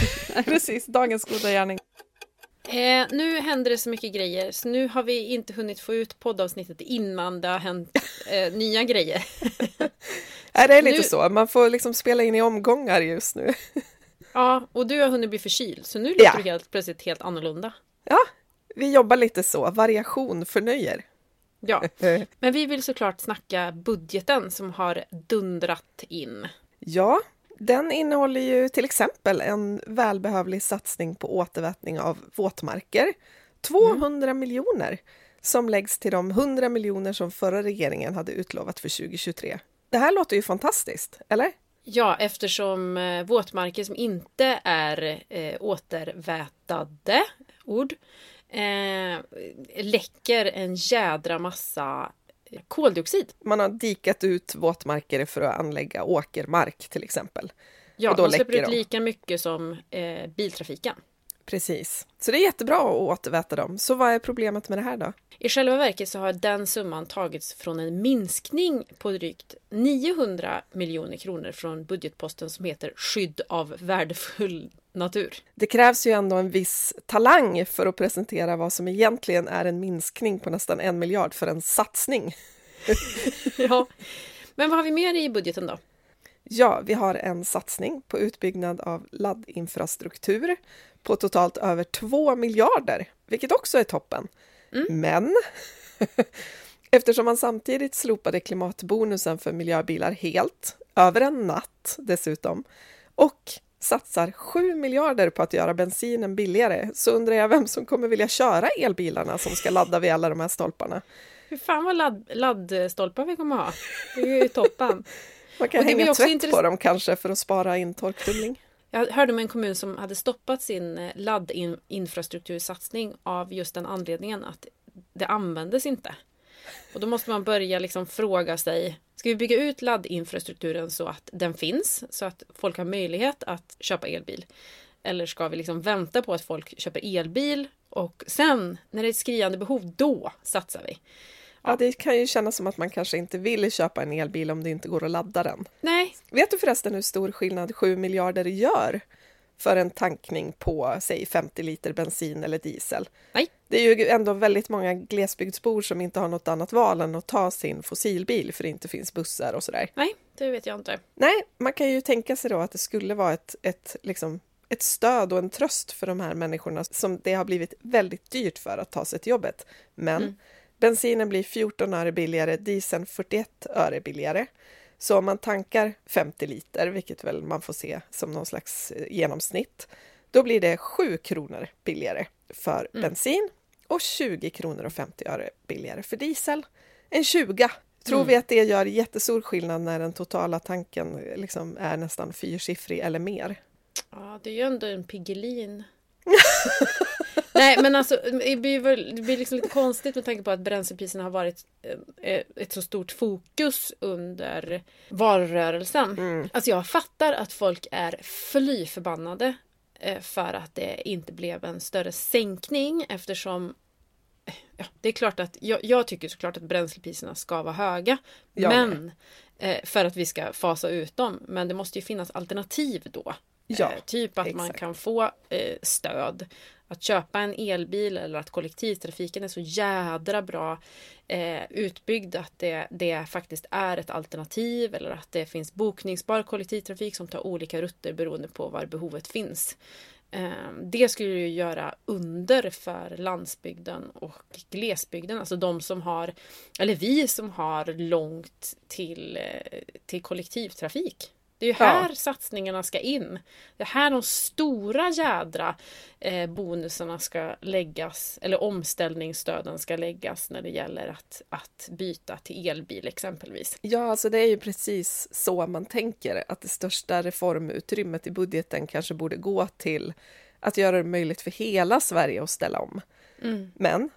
precis. Dagens goda gärning. Eh, nu händer det så mycket grejer, så nu har vi inte hunnit få ut poddavsnittet innan det har hänt eh, nya grejer. Nej, det är lite Nu- så. Man får liksom spela in i omgångar just nu. Ja, och du har hunnit bli förkyld, så nu Ja. låter du helt plötsligt helt annorlunda. Ja, vi jobbar lite så. Variation förnöjer. Ja, men vi vill såklart snacka budgeten som har dundrat in. Ja, den innehåller ju till exempel en välbehövlig satsning på återvätning av våtmarker. 200 mm. miljoner som läggs till de 100 miljoner som förra regeringen hade utlovat för 2023. Det här låter ju fantastiskt, eller? Ja, eftersom eh, våtmarker som inte är eh, återvätade ord eh, läcker en jädra massa koldioxid. Man har dikat ut våtmarker för att anlägga åkermark till exempel. Ja, och då man släpper ut lika mycket som eh, biltrafiken. Precis. Så det är jättebra att återväta dem. Så vad är problemet med det här då? I själva verket så har den summan tagits från en minskning på drygt 900 miljoner kronor från budgetposten som heter Skydd av värdefull natur. Det krävs ju ändå en viss talang för att presentera vad som egentligen är en minskning på nästan en miljard för en satsning. ja, men vad har vi mer i budgeten då? Ja, vi har en satsning på utbyggnad av laddinfrastruktur på totalt över 2 miljarder, vilket också är toppen. Mm. Men eftersom man samtidigt slopade klimatbonusen för miljöbilar helt, över en natt dessutom, och satsar 7 miljarder på att göra bensinen billigare, så undrar jag vem som kommer vilja köra elbilarna som ska ladda vid alla de här stolparna. Hur fan vad ladd, laddstolpar vi kommer ha. Det är ju toppen. Man kan hänga tvätt på dem kanske för att spara in torktumling. Jag hörde om en kommun som hade stoppat sin eh, laddinfrastruktursatsning av just den anledningen att det användes inte. Och då måste man börja liksom fråga sig, ska vi bygga ut laddinfrastrukturen så att den finns, så att folk har möjlighet att köpa elbil? Eller ska vi liksom vänta på att folk köper elbil och sen när det är ett skriande behov, då satsar vi. Ja, det kan ju kännas som att man kanske inte vill köpa en elbil om det inte går att ladda den. Nej. Vet du förresten hur stor skillnad 7 miljarder gör för en tankning på, säg 50 liter bensin eller diesel? Nej. Det är ju ändå väldigt många glesbygdsbor som inte har något annat val än att ta sin fossilbil för det inte finns bussar och sådär. Nej, det vet jag inte. Nej, man kan ju tänka sig då att det skulle vara ett, ett, liksom, ett stöd och en tröst för de här människorna som det har blivit väldigt dyrt för att ta sig till jobbet. Men mm Bensinen blir 14 öre billigare, dieseln 41 öre billigare. Så om man tankar 50 liter, vilket väl man får se som någon slags eh, genomsnitt, då blir det 7 kronor billigare för mm. bensin och 20 kronor och 50 öre billigare för diesel. En 20 Tror mm. vi att det gör jättestor skillnad när den totala tanken eh, liksom är nästan fyrsiffrig eller mer? Ja, det är ju ändå en Piggelin. Nej men alltså det blir, det blir liksom lite konstigt med tanke på att bränslepriserna har varit eh, ett så stort fokus under valrörelsen. Mm. Alltså jag fattar att folk är fly förbannade eh, för att det inte blev en större sänkning eftersom eh, Ja, det är klart att jag, jag tycker såklart att bränslepriserna ska vara höga. Ja. Men för att vi ska fasa ut dem. Men det måste ju finnas alternativ då. Ja, typ att exakt. man kan få stöd att köpa en elbil eller att kollektivtrafiken är så jädra bra eh, utbyggd att det, det faktiskt är ett alternativ eller att det finns bokningsbar kollektivtrafik som tar olika rutter beroende på var behovet finns. Eh, det skulle ju göra under för landsbygden och glesbygden, alltså de som har, eller vi som har långt till, eh, till kollektivtrafik. Det är ju här ja. satsningarna ska in. Det är här de stora jädra eh, bonusarna ska läggas, eller omställningsstöden ska läggas när det gäller att, att byta till elbil exempelvis. Ja, alltså det är ju precis så man tänker att det största reformutrymmet i budgeten kanske borde gå till att göra det möjligt för hela Sverige att ställa om. Mm. Men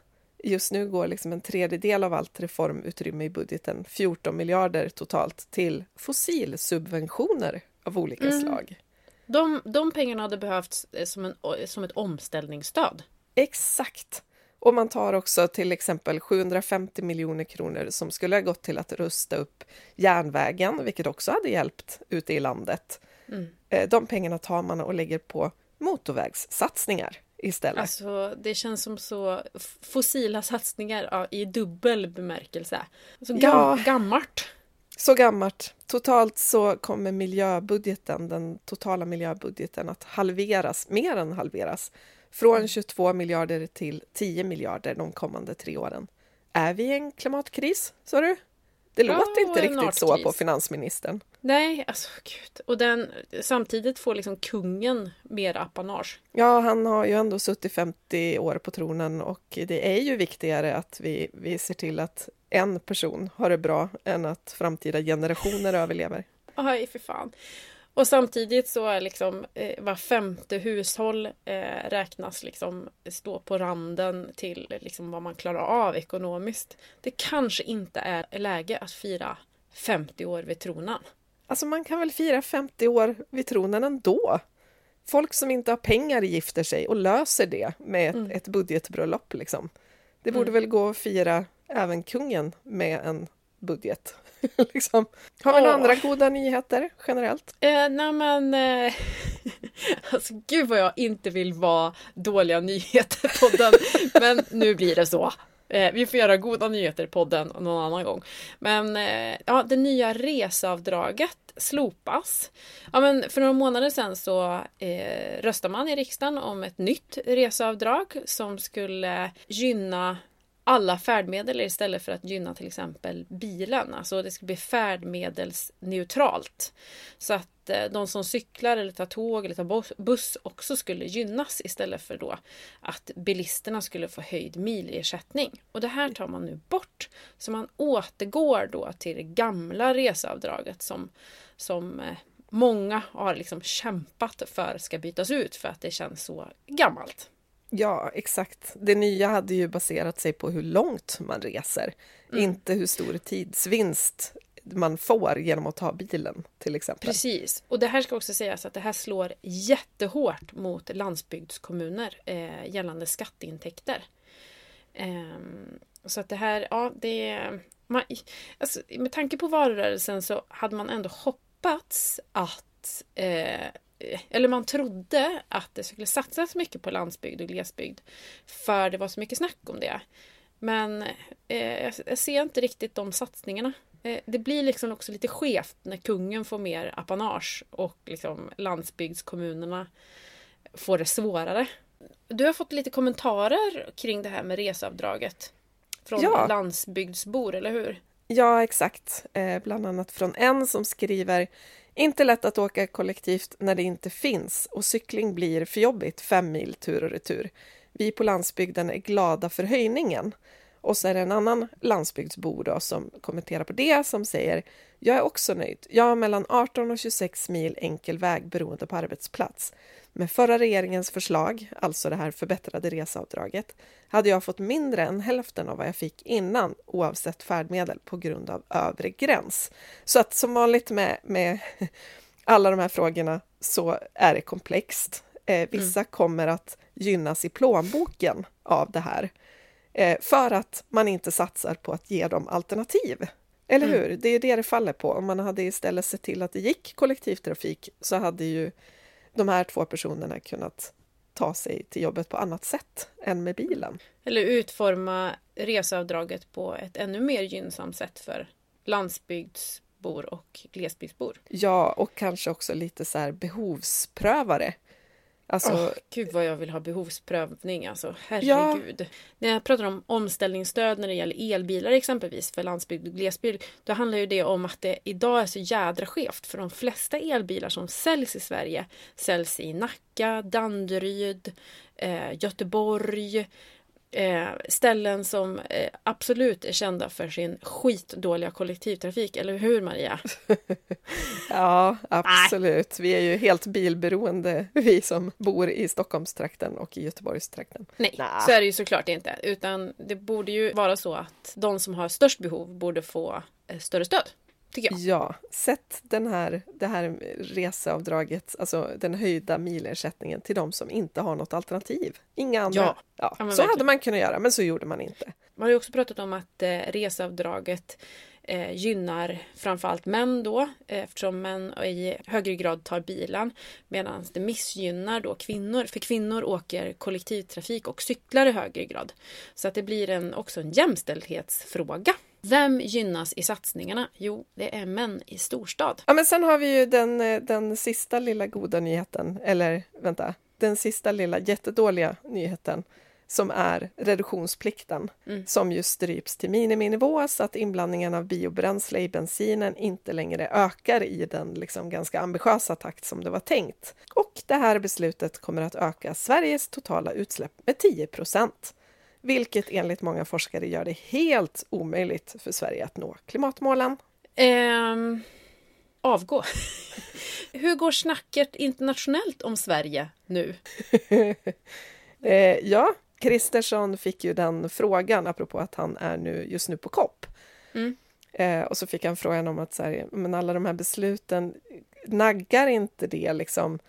just nu går liksom en tredjedel av allt reformutrymme i budgeten, 14 miljarder totalt, till fossilsubventioner av olika mm. slag. De, de pengarna hade behövts eh, som, en, som ett omställningsstöd. Exakt. Och man tar också till exempel 750 miljoner kronor som skulle ha gått till att rusta upp järnvägen, vilket också hade hjälpt ute i landet. Mm. Eh, de pengarna tar man och lägger på motorvägssatsningar istället. Alltså, det känns som så fossila satsningar i dubbel bemärkelse. Alltså, gam ja, gammalt. Så gammalt. Totalt så kommer miljöbudgeten, den totala miljöbudgeten att halveras, mer än halveras. Från 22 mm. miljarder till 10 miljarder de kommande tre åren. är vi i en klimatkris, sa du? Det Ja, låter inte en riktigt så på finansministern. Nej, alltså gud. Och den, samtidigt får liksom kungen mer apanage. Ja, han har ju ändå suttit 50 år på tronen och det är ju viktigare att vi, vi ser till att en person har det bra än att framtida generationer överlever. Aj, för fan. Och samtidigt så är liksom eh, var femte hushåll eh, räknas liksom stå på randen till liksom vad man klarar av ekonomiskt. Det kanske inte är läge att fira 50 år vid tronen. Alltså man kan väl fira 50 år vid tronen ändå? Folk som inte har pengar gifter sig och löser det med ett, Mm. ett budgetbröllop. Liksom. Det borde Mm. väl gå att fira även kungen med en budget. liksom. Har vi några andra goda nyheter generellt? Eh, nej men... Eh, alltså gud vad jag inte vill vara dåliga nyheter på den. men nu blir det så. Eh, vi får göra goda nyheter i podden någon annan gång. Men eh, ja, det nya reseavdraget slopas. Ja, men för några månader sedan så eh, röstade man i riksdagen om ett nytt reseavdrag som skulle gynna alla färdmedel istället för att gynna till exempel bilen. Alltså det ska bli färdmedelsneutralt. Så att eh, de som cyklar eller tar tåg eller tar buss också skulle gynnas istället för då att bilisterna skulle få höjd milersättning. Och det här tar man nu bort. Så man återgår då till det gamla reseavdraget som, som eh, många har liksom kämpat för ska bytas ut för att det känns så gammalt. Ja, exakt. Det nya hade ju baserat sig på hur långt man reser, Mm. inte hur stor tidsvinst man får genom att ta bilen till exempel. Precis. Och det här ska också sägas att det här slår jättehårt mot landsbygdskommuner eh, gällande skatteintäkter. Ehm, så att det här, ja, det. Man, alltså, med tanke på valrörelsen så hade man ändå hoppats att eh, eller man trodde att det skulle satsas mycket på landsbygd och glesbygd. För det var så mycket snack om det. Men eh, jag- jag ser inte riktigt de satsningarna. Eh, det blir liksom också lite skevt när kungen får mer apanage och liksom landsbygdskommunerna får det svårare. Du har fått lite kommentarer kring det här med reseavdraget. Från Ja. landsbygdsbor, eller hur? Ja, exakt. Eh, bland annat från en som skriver inte lätt att åka kollektivt när det inte finns och cykling blir för jobbigt fem mil tur och retur. Vi på landsbygden är glada för höjningen. Och så är det en annan landsbygdsbo då som kommenterar på det som säger jag är också nöjd. Jag har mellan 18 och 26 mil enkel väg beroende på arbetsplats. Med förra regeringens förslag, alltså det här förbättrade reseavdraget, hade jag fått mindre än hälften av vad jag fick innan oavsett färdmedel på grund av övre gräns. Så att som vanligt med, med alla de här frågorna så är det komplext. Eh, vissa kommer att gynnas i plånboken av det här eh, för att man inte satsar på att ge dem alternativ. Eller Mm. hur? Det är det det faller på. Om man hade istället sett till att det gick kollektivtrafik så hade ju de här två personerna kunnat ta sig till jobbet på annat sätt än med bilen. Eller utforma reseavdraget på ett ännu mer gynnsamt sätt för landsbygdsbor och glesbygdsbor. Ja, och kanske också lite så här behovsprövare. Alltså, Åh, gud vad jag vill ha behovsprövning alltså. Herregud. När jag pratar om omställningsstöd när det gäller elbilar exempelvis för landsbygd och glesbygd. Då handlar ju det om att det idag är så jädra skevt. För de flesta elbilar som säljs i Sverige säljs i Nacka, Danderyd, eh, Göteborg. Eh, ställen som eh, absolut är kända för sin skitdåliga kollektivtrafik. Eller hur Maria? ja, absolut. Vi är ju helt bilberoende, vi som bor i Stockholmstrakten och i Göteborgstrakten. Nej, Nä. så är det ju såklart inte. Utan det borde ju vara så att de som har störst behov borde få eh, större stöd. Tycker jag. Ja, sätt den här, det här reseavdraget, alltså den höjda milersättningen till de som inte har något alternativ. Inga andra. Ja. Ja, så verkligen. hade man kunnat göra, men så gjorde man inte. Man har ju också pratat om att eh, reseavdraget eh, gynnar framförallt män då eh, eftersom män i högre grad tar bilen medan det missgynnar då kvinnor för kvinnor åker kollektivtrafik och cyklar i högre grad. Så att det blir en, också en jämställdhetsfråga. Vem gynnas i satsningarna? Jo, det är män i storstad. Ja, men sen har vi ju den, eh, den sista lilla goda nyheten, eller vänta, den sista lilla jättedåliga nyheten som är reduktionsplikten Mm. som ju stryps till miniminivå så att inblandningen av biobränsle i bensinen inte längre ökar i den liksom ganska ambitiösa takt som det var tänkt. Och det här beslutet kommer att öka Sveriges totala utsläpp med 10 procent vilket enligt många forskare gör det helt omöjligt för Sverige att nå klimatmålen. Ehm, avgå. Hur går snacket internationellt om Sverige nu? Eh, ja, Kristersson fick ju den frågan apropå att han är nu, just nu på COP. Mm. Eh, och så fick han frågan om att så här, men alla de här besluten, naggar inte det liksom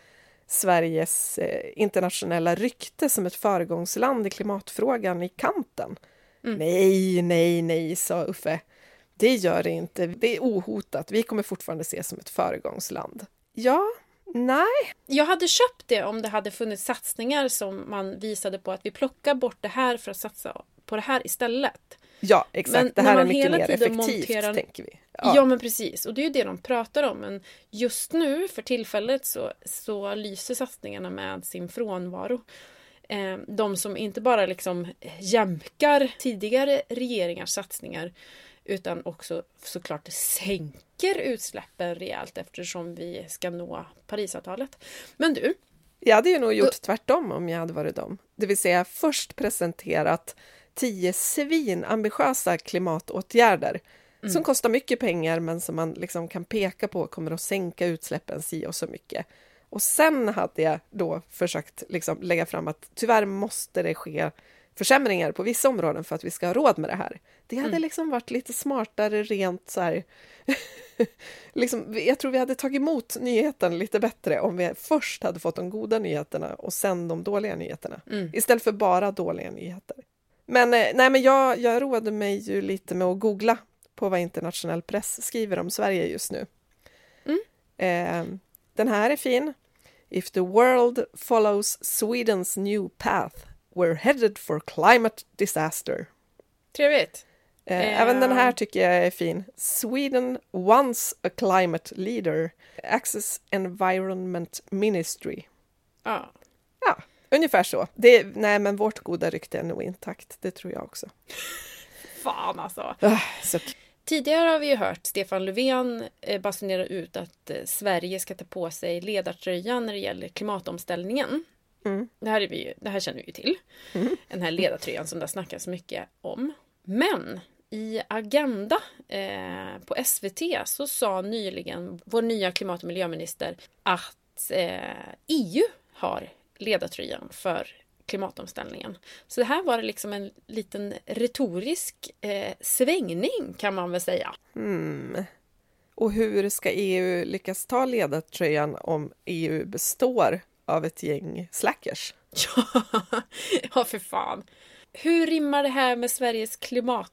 Sveriges eh, internationella rykte som ett föregångsland i klimatfrågan i kanten? Mm. Nej, nej, nej, sa Uffe. Det gör det inte. Det är ohotat. Vi kommer fortfarande ses som ett föregångsland. Ja, nej. Jag hade köpt det om det hade funnits satsningar som man visade på att vi plockar bort det här för att satsa på det här istället. Ja, exakt. Men det här är mycket mer effektivt, monterar- tänker vi. Ja. men precis, och det är ju det de pratar om. Men just nu, för tillfället, så, så lyser satsningarna med sin frånvaro. Eh, de som inte bara liksom jämkar tidigare regeringars satsningar utan också såklart sänker utsläppen rejält eftersom vi ska nå Parisavtalet. Men du, Jag hade ju nog gjort tvärtom om jag hade varit dem. Det vill säga först presenterat tio svinambitiösa klimatåtgärder som kostar mycket pengar men som man liksom kan peka på kommer att sänka utsläppen si och så mycket. Och sen hade jag då försökt liksom lägga fram att tyvärr måste det ske försämringar på vissa områden för att vi ska ha råd med det här. Det hade liksom varit lite smartare rent så här... liksom, jag tror vi hade tagit emot nyheten lite bättre om vi först hade fått de goda nyheterna och sen de dåliga nyheterna. Mm. Istället för bara dåliga nyheter. Men, eh, nej, men jag, jag roade mig ju lite med att googla på vad internationell press skriver om Sverige just nu. Mm. Eh, den här är fin. If the world follows Sweden's new path, we're headed for climate disaster. trevligt. Eh, Eh. Även den här tycker jag är fin. Sweden once a climate leader. Access Environment Ministry. Ja. Ja, ungefär så. Det, nej, men vårt goda rykte är nog intakt. Det tror jag också. Fan alltså. Ah, så, Tidigare har vi ju hört Stefan Löfven eh, basunera ut att eh, Sverige ska ta på sig ledartröjan när det gäller klimatomställningen. Mm, Det här, är vi, det här känner vi ju till. Mm. Den här ledartröjan som det snackas mycket om. Men i Agenda eh, på SVT så sa nyligen vår nya klimat och miljöminister att eh, EU har ledartröjan för klimatomställningen. Så det här var liksom en liten retorisk eh, svängning kan man väl säga. mm. Och hur ska EU lyckas ta ledartröjan om EU består av ett gäng slackers? Ja, för fan. Hur rimmar det här med Sveriges klimatlag?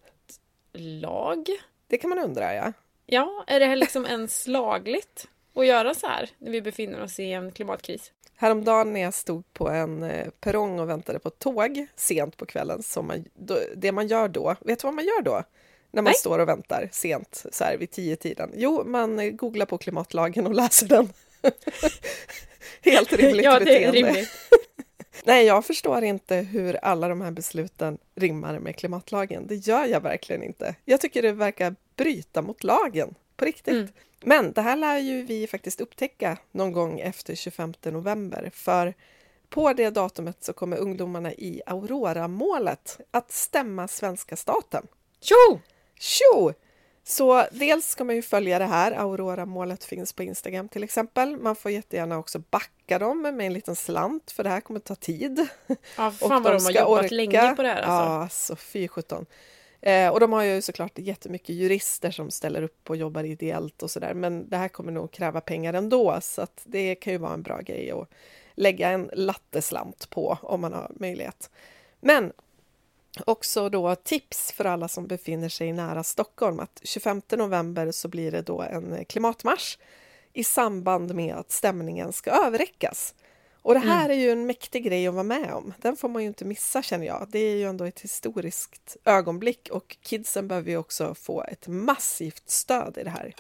Det kan man undra, ja. Ja, är det här liksom ens lagligt att göra så här när vi befinner oss i en klimatkris? Häromdagen när jag stod på en eh, perrong och väntade på tåg sent på kvällen, som man, det man gör då, vet du vad man gör då? När man Nej. står och väntar sent, så här vid tio tiden. Jo, man eh, googlar på klimatlagen och läser den. Helt rimligt ja, det är beteende. rimligt. Nej, jag förstår inte hur alla de här besluten rimmar med klimatlagen. Det gör jag verkligen inte. Jag tycker det verkar bryta mot lagen, på riktigt. Mm. Men det här lär ju vi faktiskt upptäcka någon gång efter 25 november, för på det datumet så kommer ungdomarna i Aurora-målet att stämma svenska staten. Tjo! Tjo! Så dels ska man ju följa det här. Aurora-målet finns på Instagram till exempel. Man får jättegärna också backa dem med en liten slant för det här kommer ta tid. Ja, Och fan vad de har ska jobbat orka. länge på det här alltså. Ja, så fy sjutton. Eh, och de har ju såklart jättemycket jurister som ställer upp och jobbar ideellt och sådär. Men det här kommer nog kräva pengar ändå, så att det kan ju vara en bra grej att lägga en latteslant på om man har möjlighet. Men också då tips för alla som befinner sig nära Stockholm att 25 november så blir det då en klimatmarsch i samband med att stämningen ska överräckas. Och det här är ju en mäktig grej att vara med om. Den får man ju inte missa känner jag. Det är ju ändå ett historiskt ögonblick och kidsen behöver ju också få ett massivt stöd i det här.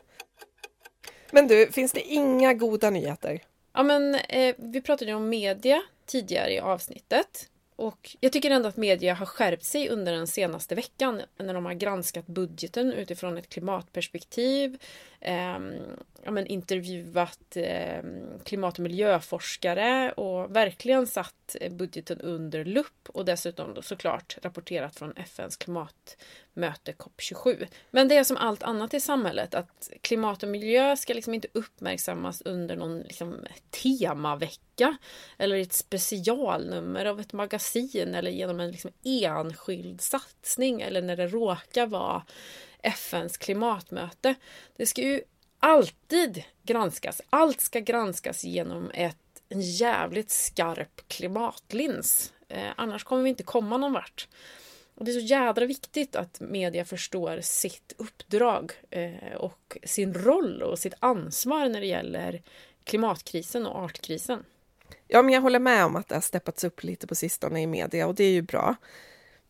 Men du, finns det inga goda nyheter? Ja, men eh, vi pratade ju om media tidigare i avsnittet. Och jag tycker ändå att media har skärpt sig under den senaste veckan när de har granskat budgeten utifrån ett klimatperspektiv. Eh, ja, men intervjuat eh, klimat och miljöforskare och verkligen satt budgeten under lupp och dessutom då såklart rapporterat från FNs klimatmöte COP27. Men det är som allt annat i samhället att klimat och miljö ska liksom inte uppmärksammas under någon liksom, temavecka eller ett specialnummer av ett magasin eller genom en liksom, enskild satsning eller när det råkar vara FNs klimatmöte. Det ska ju alltid granskas. Allt ska granskas genom ett, en jävligt skarp klimatlins. Eh, annars kommer vi inte komma någon vart. Och det är så jädra viktigt att media förstår sitt uppdrag eh, och sin roll och sitt ansvar när det gäller klimatkrisen och artkrisen. Ja, men jag håller med om att det har steppats upp lite på sistone i media och det är ju bra.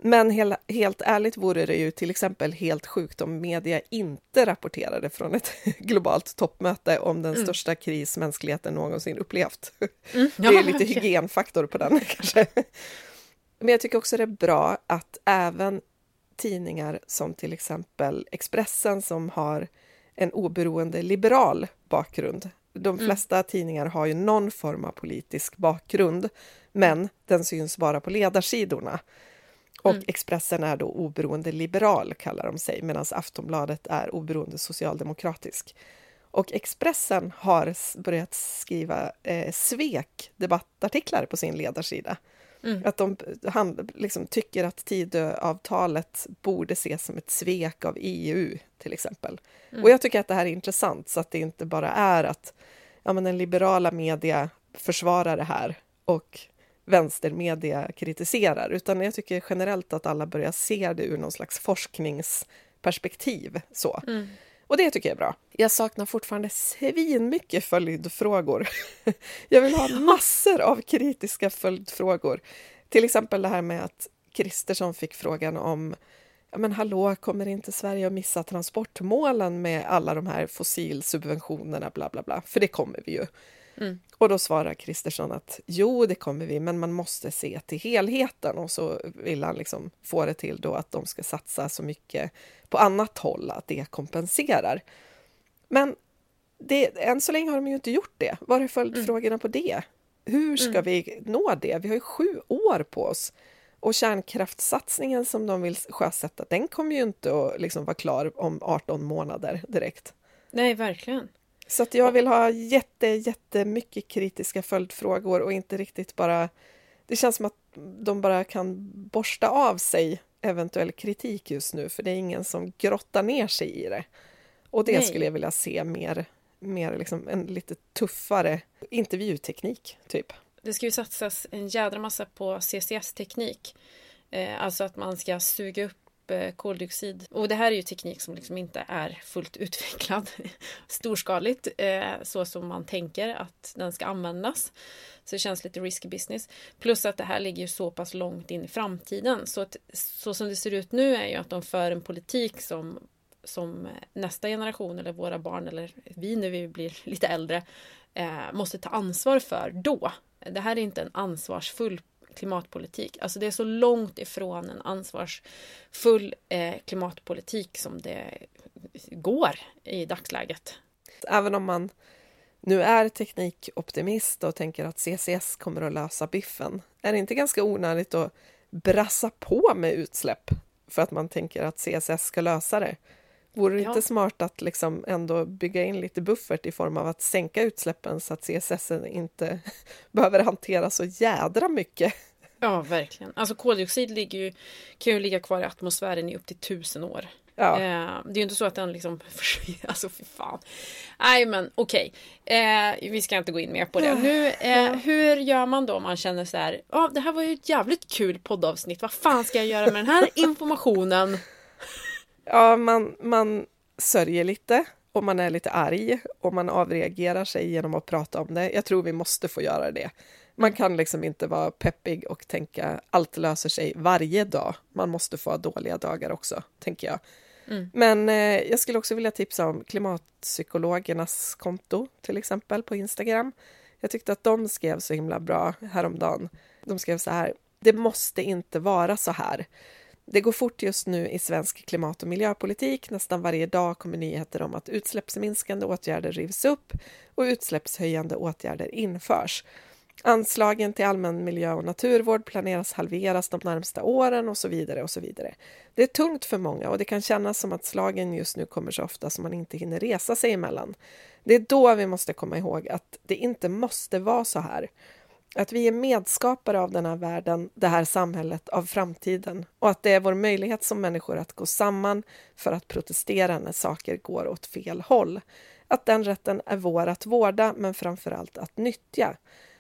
Men hela, helt ärligt vore det ju till exempel helt sjukt om media inte rapporterade från ett globalt toppmöte om den mm. största kris mänskligheten någonsin upplevt. Mm. det är lite hygienfaktor på den kanske. Men jag tycker också det är bra att även tidningar som till exempel Expressen som har en oberoende liberal bakgrund. De mm. flesta mm. tidningar har ju någon form av politisk bakgrund, men den syns bara på ledarsidorna. Och mm. Expressen är då oberoende liberal, kallar de sig, medan Aftonbladet är oberoende socialdemokratisk. Och Expressen har börjat skriva eh, svek debattartiklar på sin ledarsida. Mm. Att de han, liksom, tycker att Tidöavtalet borde ses som ett svek av EU, till exempel. Mm. Och jag tycker att det här är intressant, så att det inte bara är att ja, men den liberala media försvarar det här och vänstermedia kritiserar, utan jag tycker generellt att alla börjar se det ur någon slags forskningsperspektiv. Så. Mm. Och det tycker jag är bra. Jag saknar fortfarande svinmycket följdfrågor. Jag vill ha massor av kritiska följdfrågor. Till exempel det här med att Kristersson fick frågan om ja men hallå, kommer inte Sverige att missa transportmålen med alla de här fossilsubventionerna, bla bla bla? För det kommer vi ju. Mm. Och då svarar Kristersson att jo, det kommer vi, men man måste se till helheten. Och så vill han liksom få det till då att de ska satsa så mycket på annat håll, att det kompenserar. Men det, än så länge har de ju inte gjort det. Var är följdfrågorna mm. på det? Hur ska mm. vi nå det? Vi har ju sju år på oss. Och kärnkraftssatsningen som de vill sjösätta, den kommer ju inte att liksom vara klar om 18 månader direkt. Nej, verkligen. Så att jag vill ha jätte, jättemycket kritiska följdfrågor och inte riktigt bara... Det känns som att de bara kan borsta av sig eventuell kritik just nu, för det är ingen som grottar ner sig i det. Och det Nej. skulle jag vilja se mer, mer liksom en lite tuffare intervjuteknik, typ. Det ska ju satsas en jädra massa på CCS-teknik. Eh, alltså att man ska suga upp Eh, koldioxid. Och det här är ju teknik som liksom inte är fullt utvecklad storskaligt eh, så som man tänker att den ska användas. Så det känns lite risky business. Plus att det här ligger ju så pass långt in i framtiden. Så, att, så som det ser ut nu är ju att de för en politik som som nästa generation eller våra barn eller vi när vi blir lite äldre eh, måste ta ansvar för då. Det här är inte en ansvarsfull klimatpolitik. Alltså det är så långt ifrån en ansvarsfull eh, klimatpolitik som det går i dagsläget. Även om man nu är teknikoptimist och tänker att CCS kommer att lösa biffen, är det inte ganska onödigt att brassa på med utsläpp för att man tänker att CCS ska lösa det? Vore det ja. inte smart att liksom ändå bygga in lite buffert i form av att sänka utsläppen så att CSS inte behöver hantera så jädra mycket? Ja, verkligen. Alltså koldioxid ligger ju, kan ju ligga kvar i atmosfären i upp till tusen år. Ja. Eh, det är ju inte så att den liksom försvinner. Alltså fy fan. Nej men okej. Okay. Eh, vi ska inte gå in mer på det. Nu, eh, hur gör man då om man känner så här. Ja, oh, det här var ju ett jävligt kul poddavsnitt. Vad fan ska jag göra med den här informationen? Ja, man, man sörjer lite och man är lite arg och man avreagerar sig genom att prata om det. Jag tror vi måste få göra det. Man kan liksom inte vara peppig och tänka allt löser sig varje dag. Man måste få ha dåliga dagar också, tänker jag. Mm. Men eh, jag skulle också vilja tipsa om klimatpsykologernas konto, till exempel på Instagram. Jag tyckte att de skrev så himla bra häromdagen. De skrev så här. Det måste inte vara så här. Det går fort just nu i svensk klimat och miljöpolitik. Nästan varje dag kommer nyheter om att utsläppsminskande åtgärder rivs upp och utsläppshöjande åtgärder införs. Anslagen till allmän miljö och naturvård planeras halveras de närmsta åren och så vidare och så vidare. Det är tungt för många och det kan kännas som att slagen just nu kommer så ofta som man inte hinner resa sig emellan. Det är då vi måste komma ihåg att det inte måste vara så här. Att vi är medskapare av den här världen, det här samhället, av framtiden och att det är vår möjlighet som människor att gå samman för att protestera när saker går åt fel håll. Att den rätten är vår att vårda, men framför allt att nyttja.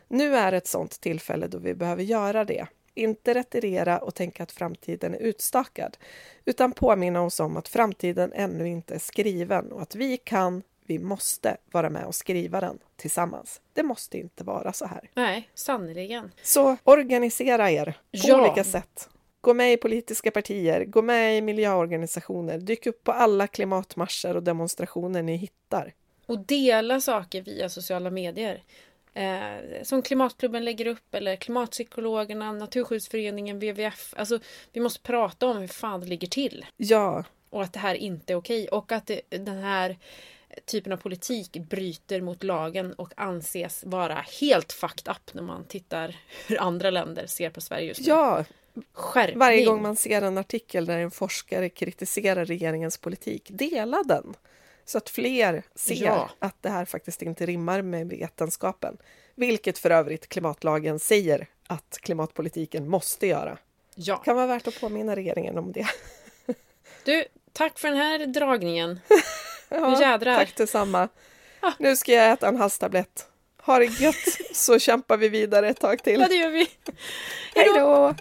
Nu är ett sådant tillfälle då vi behöver göra det. Inte retirera och tänka att framtiden är utstakad, utan påminna oss om att framtiden ännu inte är skriven och att vi kan, vi måste vara med och skriva den tillsammans. Det måste inte vara så här. Nej, sannerligen. Så organisera er på Ja. olika sätt. Gå med i politiska partier, gå med i miljöorganisationer, dyk upp på alla klimatmarscher och demonstrationer ni hittar. Och dela saker via sociala medier. Eh, som Klimatklubben lägger upp eller Klimatpsykologerna, Naturskyddsföreningen, WWF. Alltså, vi måste prata om hur fan det ligger till. Ja, Och att det här inte är okej. Och att det, den här typen av politik bryter mot lagen och anses vara helt fucked up när man tittar hur andra länder ser på Sverige just nu. ja, Skärpning! varje gång man ser en artikel där en forskare kritiserar regeringens politik, dela den. Så att fler ser Ja. att det här faktiskt inte rimmar med vetenskapen. Vilket för övrigt klimatlagen säger att klimatpolitiken måste göra. Ja. kan vara värt att påminna regeringen om det. Du, tack för den här dragningen. Ja, jädrar. Tack detsamma. Nu ska jag äta en halstablett. Ha det gött så kämpar vi vidare ett tag till. Ja, det gör vi. Hej då!